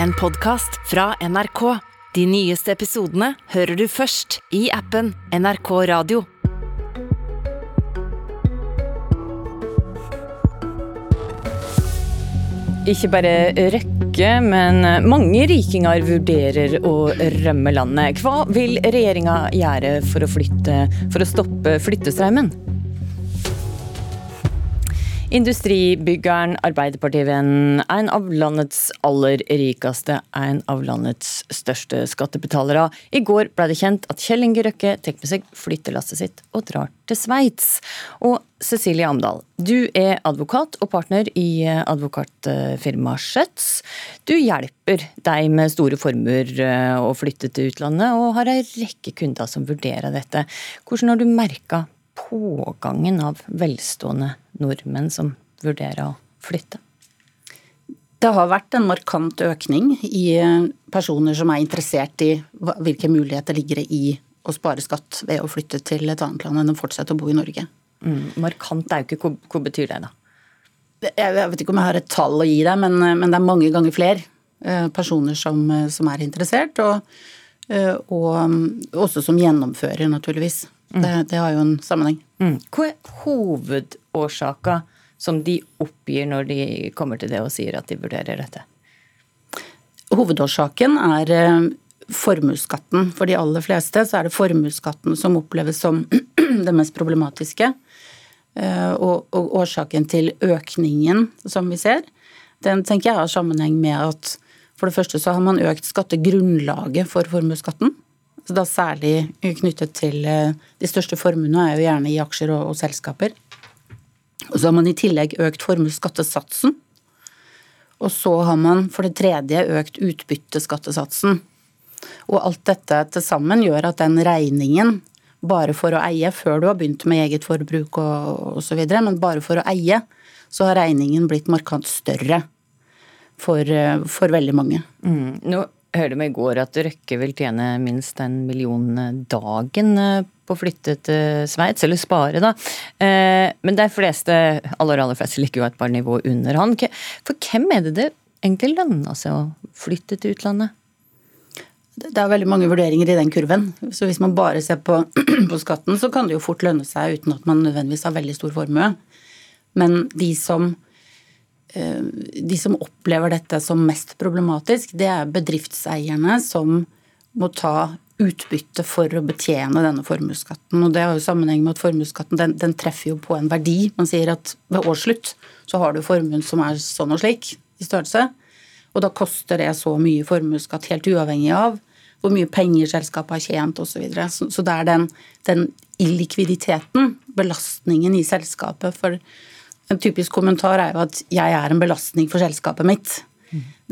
en podkast fra NRK. De nyeste episodene hører du først i appen NRK Radio. Ikke bare Røkke, men mange rikinger vurderer å rømme landet. Hva vil regjeringa gjøre for å, flytte, for å stoppe flyttestrømmen? Industribyggeren, Arbeiderpartivennen, en av landets aller rikeste, en av landets største skattebetalere. I går ble det kjent at Kjell Inge Røkke tar med seg flyttelasset sitt og drar til Sveits. Og Cecilie Amdal, du er advokat og partner i advokatfirmaet Schjøtz. Du hjelper deg med store formuer eh, å flytte til utlandet, og har en rekke kunder som vurderer dette. Hvordan har du merka pågangen av velstående nordmenn som vurderer å flytte? Det har vært en markant økning i eh, personer som er interessert i hvilke muligheter ligger det i å spare skatt ved å flytte til et annet land enn å fortsette å bo i Norge. Mm, markant er jo ikke Hva, betyr det, da? Jeg vet ikke om jeg har et tall å gi deg, men, eh, men det er mange ganger flere eh, personer som, som er interessert, og, og, mm, også som gjennomfører, naturligvis. Mm. Det, det, har jo en sammenheng. Mm. Hva er hovedårsaka som de oppgir når de kommer til det og sier at de vurderer dette? Hovedårsaken er eh, formuesskatten. For de aller fleste så er det formuesskatten som oppleves som det mest problematiske. Eh, og, og årsaken til økningen som vi ser, den tenker jeg har sammenheng med at for det første så har man økt skattegrunnlaget for formuesskatten. Så da særlig knyttet til eh, De største formuene er jo gjerne i aksjer og, og selskaper. Og så har man i tillegg økt formuesskattesatsen. Og så har man for det tredje økt utbytteskattesatsen. Og alt dette til sammen gjør at den regningen bare for å eie, før du har begynt med eget forbruk og osv., men bare for å eie, så har regningen blitt markant større for, eh, for veldig mange. Mm. Nå hørte meg i går at Røkke vil tjene minst en million dagen eh, på å flytte til Sveits, eller spare, da. Eh, men de fleste, aller aller fleste ligger jo et par nivå under han. For hvem er det det egentlig lønner seg å flytte til utlandet? Det er veldig mange vurderinger i den kurven. Så hvis man bare ser på, på skatten, så kan det jo fort lønne seg uten at man nødvendigvis har veldig stor formue. Men de som Eh, de som opplever dette som mest problematisk, det er bedriftseierne som må ta utbytte for å betjene denne formuesskatten. Det har jo sammenheng med at formuesskatten den, den, treffer jo på en verdi. Man sier at ved årsslutt så har du formuen som er sånn og slik i størrelse. Og da koster det så mye formuesskatt helt uavhengig av hvor mye penger selskapet har tjent osv. Så, videre. så Så det er den, den illikviditeten, belastningen i selskapet for en typisk kommentar er jo at 'jeg er en belastning for selskapet mitt'.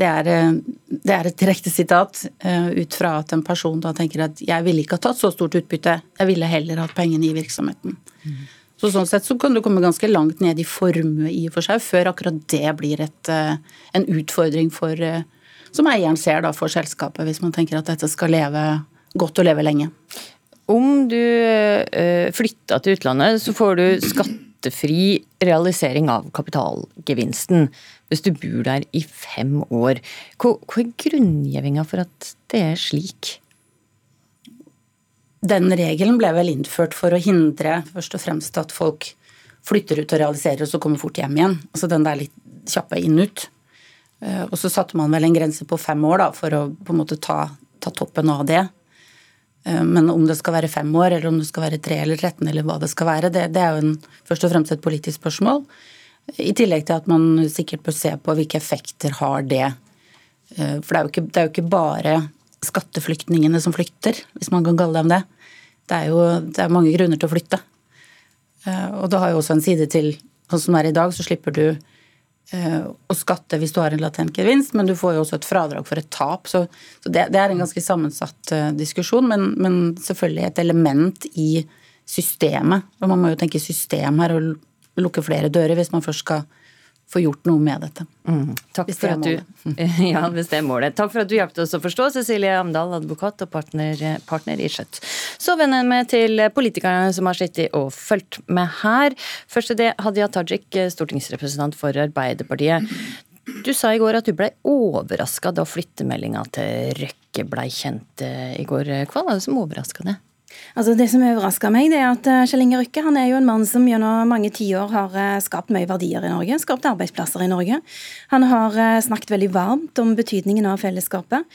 Det er, eh, det er, et direkte sitat uh, ut fra at en person da tenker at 'jeg ville ikke ha tatt så stort utbytte, jeg ville heller hatt pengene i virksomheten'. Så sånn sett så kan du komme ganske langt ned i formue i og for seg, før akkurat det blir et, uh, en utfordring for Som eieren ser da for selskapet, hvis man tenker at dette skal leve godt og leve lenge. Om du flytta til utlandet, så får du skatt skattefri realisering av kapitalgevinsten hvis du bor der i fem år. Hva, er grunngjevinga for at det er slik? Den regelen ble vel innført for å hindre først og fremst at folk flytter ut og realiserer og så kommer fort hjem igjen. Altså den der litt kjappe inn-ut. Eh, og så satte man vel en grense på fem år da, for å på en måte ta, ta toppen av det. Eh, men om det skal være fem år, eller om det skal være tre eller 13, eller hva det skal være, det, det er jo en, først og fremst et politisk spørsmål. I tillegg til at man sikkert bør se på hvilke effekter har det. Eh, for det er jo ikke, det er jo ikke bare skatteflyktningene som flykter, hvis man kan kalle dem det. Det er jo det er mange grunner til å flytte. Eh, og det har jo også en side til Sånn som det er i dag, så slipper du å skatte hvis du har en latent gevinst, men du får jo også et fradrag for et tap. Så, så det, det, er en ganske sammensatt uh, diskusjon, men, men, selvfølgelig et element i systemet. Og man må jo tenke system her og lukke flere dører hvis man først skal få gjort noe med dette. Mm. Takk for at du, ja, hvis det er målet. Takk for at du hjalp oss å forstå, Cecilie Amdal, advokat og partner, partner i Skjøtt. Så vender vi til politikerne som har sittet og fulgt med her. Først til det Hadia Tajik, stortingsrepresentant for Arbeiderpartiet. Du sa i går at du ble overraska da flyttemeldinga til Røkke blei kjent eh, i går. Hva var det som overraska deg? Altså Det som overrasker meg, det er at eh, Kjell Inge Røkke han er jo en mann som gjennom mange tiår har eh, skapt mye verdier i Norge, skapt arbeidsplasser i Norge. Han har eh, snakket veldig varmt om betydningen av fellesskapet.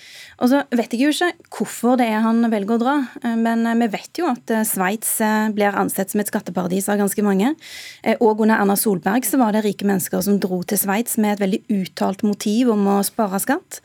Og så vet jeg jo ikke hvorfor det er han velger å dra, men vi vet jo at Sveits blir ansett som et skatteparadis av ganske mange. Og under Erna Solberg så var det rike mennesker som dro til Sveits med et veldig uttalt motiv om å spare skatt.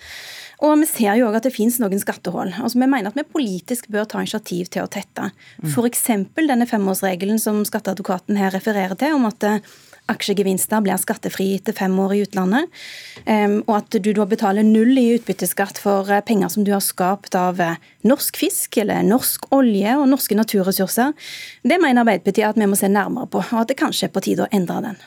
Og vi ser jo òg at det finnes noen skattehull. Altså, vi mener at vi politisk bør ta initiativ til å tette. F.eks. denne femårsregelen som skatteadvokaten her refererer til, om at eh, aksjegevinster blir skattefri etter fem år i utlandet, um, og at du da betaler null i utbytteskatt for uh, penger som du har skapt av uh, norsk fisk eller norsk olje og norske naturressurser. Det mener Arbeiderpartiet at vi må se nærmere på, og at det kanskje er på tide å endre den.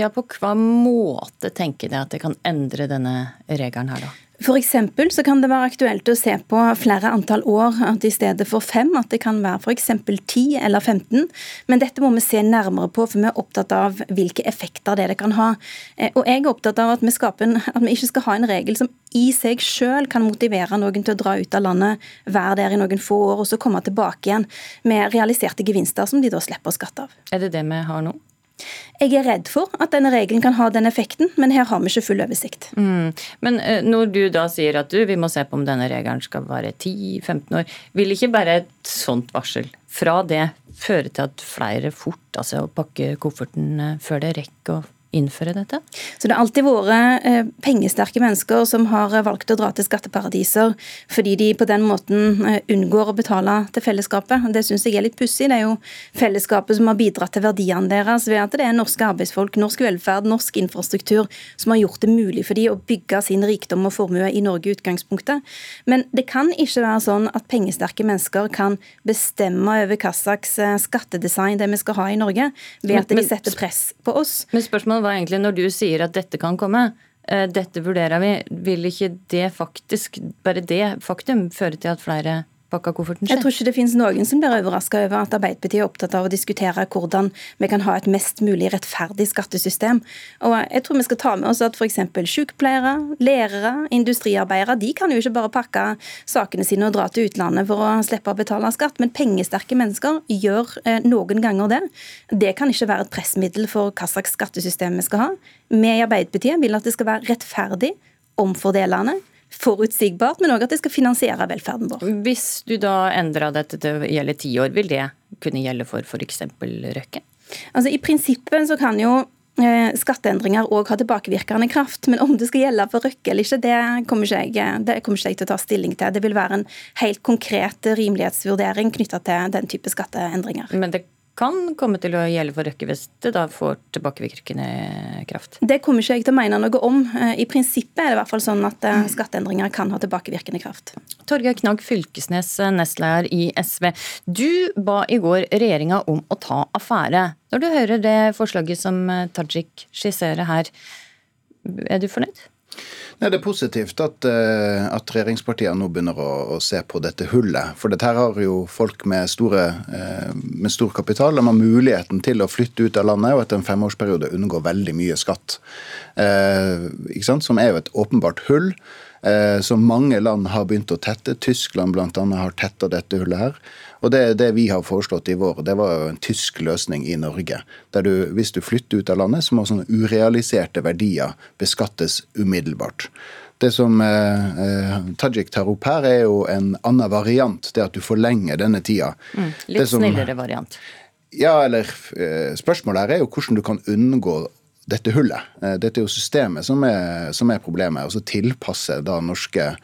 Ja, På hva måte tenker dere at det kan endre denne regelen her, da? F.eks. så kan det være aktuelt å se på flere antall år, at i stedet for fem, at det kan være f.eks. 10 eller 15. Men dette må vi se nærmere på, for vi er opptatt av hvilke effekter det, det kan ha. Eh, og jeg er opptatt av at vi, en, at vi, ikke skal ha en regel som i seg sjøl kan motivere noen til å dra ut av landet, være der i noen få år og så komme tilbake igjen med realiserte gevinster som de da slipper å skatte av. Er det det vi har nå? Jeg er redd for at denne regelen kan ha den effekten, men her har vi ikke full oversikt. Mm. Men eh, når du da sier at du, vi må se på om denne regelen skal være 10-15 år, vil ikke bare et sånt varsel fra det føre til at flere fort altså pakker kofferten eh, før det rekker å innføre dette? Så Det har alltid vært eh, pengesterke mennesker som har valgt å dra til skatteparadiser fordi de på den måten eh, unngår å betale til fellesskapet. Det syns jeg er litt pussig. Det er jo fellesskapet som har bidratt til verdiene deres ved at det er norske arbeidsfolk, norsk velferd, norsk infrastruktur som har gjort det mulig for de å bygge sin rikdom og formue i Norge i utgangspunktet. Men det kan ikke være sånn at pengesterke mennesker kan bestemme over hva slags eh, skattedesign det vi skal ha i Norge, ved at de setter press på oss. Men spørsmålet spørsmål var egentlig når du sier at dette kan komme, eh, dette vurderer vi, vil ikke det faktisk, bare det faktum, føre til at flere pakka kofferten sin? Jeg tror ikke det finnes noen som blir overraska over at Arbeiderpartiet er opptatt av å diskutere hvordan vi kan ha et mest mulig rettferdig skattesystem. Og jeg tror vi skal ta med oss at f.eks. sykepleiere, lærere, industriarbeidere, de kan jo ikke bare pakke sakene sine og dra til utlandet for å slippe å betale skatt, men pengesterke mennesker gjør eh, noen ganger det. Det kan ikke være et pressmiddel for hva slags skattesystem vi skal ha. Vi i Arbeiderpartiet vil at det skal være rettferdig, omfordelende forutsigbart, men òg at det skal finansiere velferden vår. Hvis du da endrer dette til å gjelde ti år, vil det kunne gjelde for f.eks. Røkke? Altså I prinsippet så kan jo eh, skatteendringer òg ha tilbakevirkende kraft. Men om det skal gjelde for Røkke eller ikke, det kommer ikke, jeg, det kommer ikke jeg til å ta stilling til. Det vil være en helt konkret rimelighetsvurdering knytta til den type skatteendringer. Men det kan komme til å gjelde for Røkke hvis det da får tilbakevirkende kraft? Det kommer ikke jeg til å mene noe om. Eh, I prinsippet er det i hvert fall sånn at eh, skatteendringer kan ha tilbakevirkende kraft. Torgeir Knag Fylkesnes, eh, nestleder i SV. Du ba i går regjeringa om å ta affære. Når du hører det forslaget som Tajik skisserer her, er du fornøyd? Nei, Det er positivt at, uh, at regjeringspartiene nå begynner å, å, se på dette hullet. For dette her har jo folk med, store, uh, med stor kapital de har muligheten til å flytte ut av landet og etter en femårsperiode unngå veldig mye skatt. Uh, Som er jo et åpenbart hull som mange land har begynt å tette. Tyskland bl.a. har tetta dette hullet her. Og det, det vi har foreslått i vår, det var jo en tysk løsning i Norge. Der du, hvis du flytter ut av landet, så må sånne urealiserte verdier beskattes umiddelbart. Det som eh, eh, Tajik tar opp her, er jo en annen variant. Det at du forlenger denne tida. Mm, litt som, snillere variant. Ja, eller eh, Spørsmålet her er jo hvordan du kan unngå dette hullet. Eh, dette er jo systemet som er, som er problemet. Og så tilpasse da norske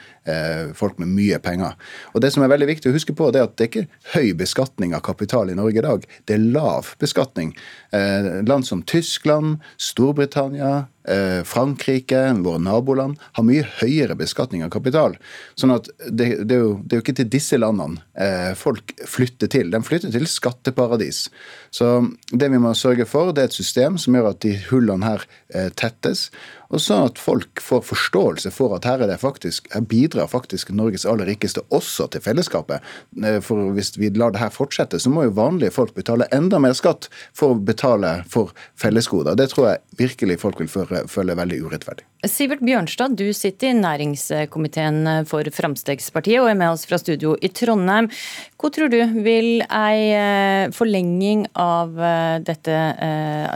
folk med mye penger. Og Det som er veldig viktig å huske på, det er at det er ikke høy beskatning av kapital i Norge i dag. Det er lav beskatning. Eh, land som Tyskland, Storbritannia, Eh, Frankrike, våre naboland, har mye høyere beskatning av kapital. Sånn at det, det, er, jo, det er, jo, ikke til disse landene eh, folk flytter til. De flytter til skatteparadis. Så det vi må sørge for, det er et system som gjør at de hullene her eh, tettes og sånn at folk får forståelse for at her, er det faktisk, her faktisk Norges aller rikeste også til fellesskapet. Eh, for Hvis vi lar det her fortsette, så må jo vanlige folk betale enda mer skatt for å betale for fellesgoder. Det tror jeg virkelig folk vil føle veldig urettferdig. Sivert Bjørnstad, du sitter i næringskomiteen for Fremskrittspartiet og er med oss fra studio i Trondheim. Hva tror du, vil ei eh, forlenging av eh, dette,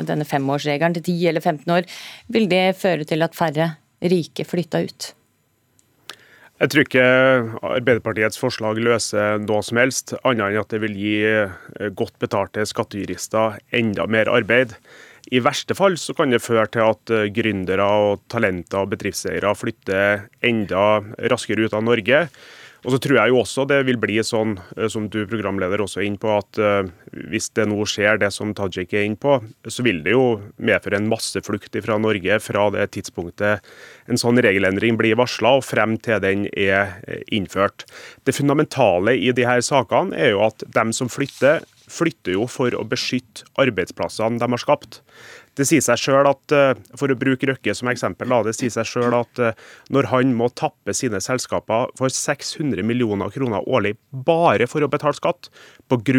denne femårsregelen til 10 eller 15 år, vil det føre til at færre rike flytter ut? Jeg tror ikke Arbeiderpartiets forslag løser noe som helst, annet enn at det vil gi eh, godt betalte skattejurister enda mer arbeid. I verste fall så kan det føre til at eh, gründere, og talenter og bedriftseiere flytter enda raskere ut av Norge. Og så tror jeg jo også det vil bli sånn, eh, som du programleder også er inne på, at uh, hvis det nå skjer det som Tajik er inne på, så vil det jo medføre en masseflukt fra Norge fra det tidspunktet en sånn regelendring blir varsla og frem til den er eh, innført. Det fundamentale i de her sakene er jo at dem som flytter, flytter jo for å beskytte arbeidsplassene de har skapt. Det sier seg selv at, eh, For å bruke Røkke som eksempel, det sier seg selv at eh, når han må tappe sine selskaper for 600 millioner kroner årlig bare for å betale skatt, pga.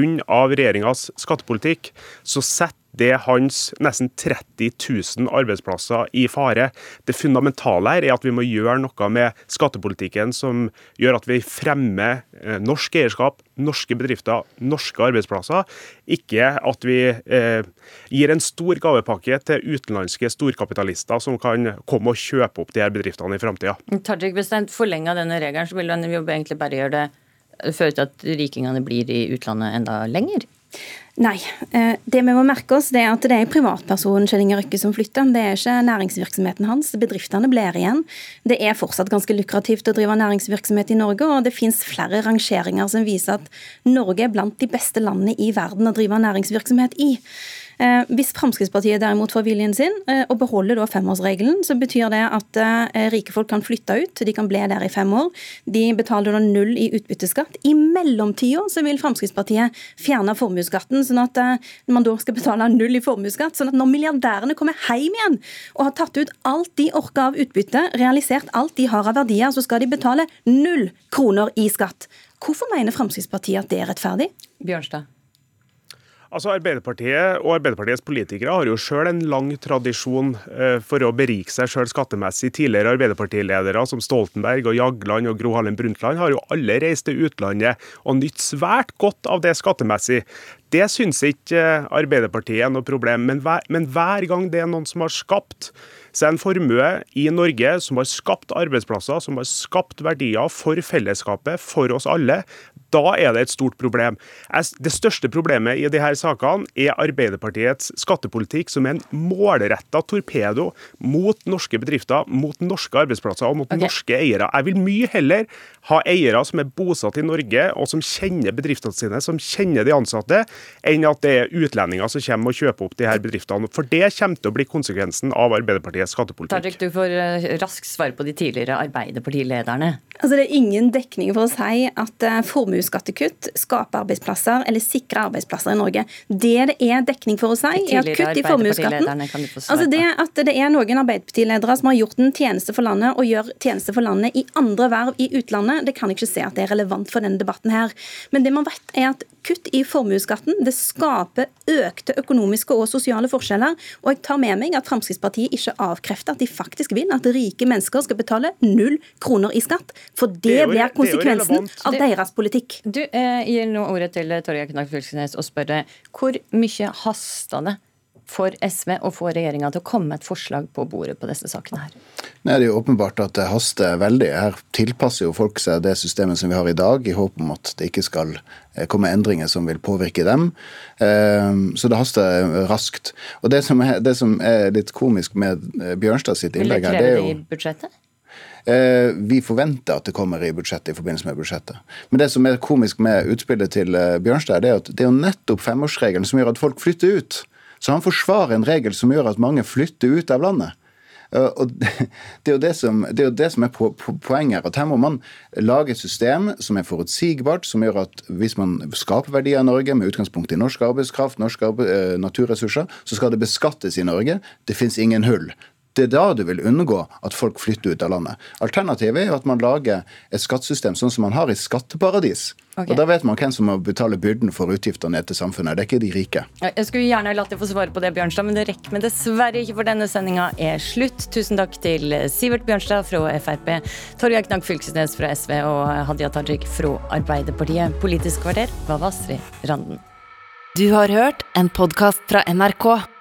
regjeringas skattepolitikk, så setter det er hans nesten 30 000 arbeidsplasser i fare. Det fundamentale her er at vi må gjøre noe med skattepolitikken som gjør at vi fremmer eh, norsk eierskap, norske bedrifter, norske arbeidsplasser. Ikke at vi eh, gir en stor gavepakke til utenlandske storkapitalister som kan komme og kjøpe opp de her bedriftene i framtida. Tajik, hvis en forlenger denne regelen, så vil den jo egentlig bare gjøre det føre til at rikingene blir i utlandet enda lenger? Nei. Eh, det vi må merke oss, det er at det er privatpersonen Kjell Inge Røkke som flytter. Det er ikke næringsvirksomheten hans. Bedriftene blir igjen. Det er fortsatt ganske lukrativt å drive næringsvirksomhet i Norge, og det finnes flere rangeringer som viser at Norge er blant de beste landene i verden å drive næringsvirksomhet i. Eh, hvis Fremskrittspartiet derimot får viljen sin eh, og beholder da femårsregelen, så betyr det at eh, rike folk kan flytte ut. De kan bli der i fem år. De betaler da null i utbytteskatt. I mellomtida så vil Fremskrittspartiet fjerne formuesskatten, sånn at man da skal betale null i formuesskatt. Sånn at når milliardærene kommer hjem igjen og har tatt ut alt de orker av utbytte, realisert alt de har av verdier, så skal de betale null kroner i skatt. Hvorfor mener Fremskrittspartiet at det er rettferdig? Bjørnstad. Altså Arbeiderpartiet og Arbeiderpartiets politikere har jo sjøl en lang tradisjon eh, for å berike seg sjøl skattemessig. Tidligere Arbeiderpartiledere som Stoltenberg og Jagland og Gro Harlem Brundtland har jo alle reist til utlandet og nytt svært godt av det skattemessig. Det syns ikke eh, Arbeiderpartiet er noe problem, men hver, men hver gang det er noen som har skapt seg en formue i Norge som har skapt arbeidsplasser, som har skapt verdier for fellesskapet, for oss alle, da er det et stort problem. Det største problemet i disse sakene er Arbeiderpartiets skattepolitikk, som er en målretta torpedo mot norske bedrifter, mot norske arbeidsplasser og mot okay. norske eiere. Jeg vil mye heller ha eiere som er bosatt i Norge, og som kjenner bedriftene sine, som kjenner de ansatte, enn at det er utlendinger som kommer og kjøper opp de her bedriftene. For det kommer til å bli konsekvensen av Arbeiderpartiets skattepolitikk. Tajik, du får eh, raskt svar på de tidligere Arbeiderpartilederne. Altså, det er ingen dekning for å si at uh, formuesskattekutt skape arbeidsplasser eller sikre arbeidsplasser i Norge. Det det er dekning for å si, er at kutt i formuesskatten altså Det at det er noen Arbeiderpartiledere som har gjort en tjeneste for landet og gjør tjeneste for landet i andre verv i utlandet, det kan jeg ikke se at det er relevant for denne debatten her. Men det man vet er at kutt i formuesskatten det skaper økte økonomiske og sosiale forskjeller. Og jeg tar med meg at Fremskrittspartiet ikke avkrefter at de faktisk vil at rike mennesker skal betale null kroner i skatt. For det, det blir konsekvensen av deres politikk. Du eh, gir nå ordet til Torgeir Knag Fylkesnes og spør deg hvor mye hasta det for SV å få regjeringa til å komme med et forslag på bordet på disse sakene her? Nei, Det er jo åpenbart at det haster veldig. Her tilpasser jo folk seg det systemet som vi har i dag, i håp om at det ikke skal eh, komme endringer som vil påvirke dem. Ehm, så det haster raskt. Og Det som er, det som er litt komisk med eh, Bjørnstad sitt innlegg her, det er jo Vil det kreve det i budsjettet? Eh, vi forventer at det kommer i budsjettet i forbindelse med budsjettet. Men det som er komisk med utspillet til Bjørnstad, det er at det er jo nettopp femårsregelen som gjør at folk flytter ut. Så han forsvarer en regel som gjør at mange flytter ut av landet. Eh, og Det er jo det som, det er, det som er poenget her. at Her må man lage et system som er forutsigbart, som gjør at hvis man skaper verdier i Norge med utgangspunkt i norsk arbeidskraft, norske eh, naturressurser, så skal det beskattes i Norge. Det fins ingen hull. Det er da du vil unngå at folk flytter ut av landet. Alternativet er jo at man lager et skattesystem sånn som man har i skatteparadis. Okay. Og Da vet man hvem som må betale byrden for utgifter ned til samfunnet. Det er ikke de rike. Jeg skulle gjerne latt deg få svare på det, Bjørnstad, men det rekker vi dessverre ikke, for denne sendinga er slutt. Tusen takk til Sivert Bjørnstad fra Frp, Torgeir Knag Fylkesnes fra SV og Hadia Tajik fra Arbeiderpartiet. Politisk kvarter var Astrid Randen. Du har hørt en podkast fra NRK.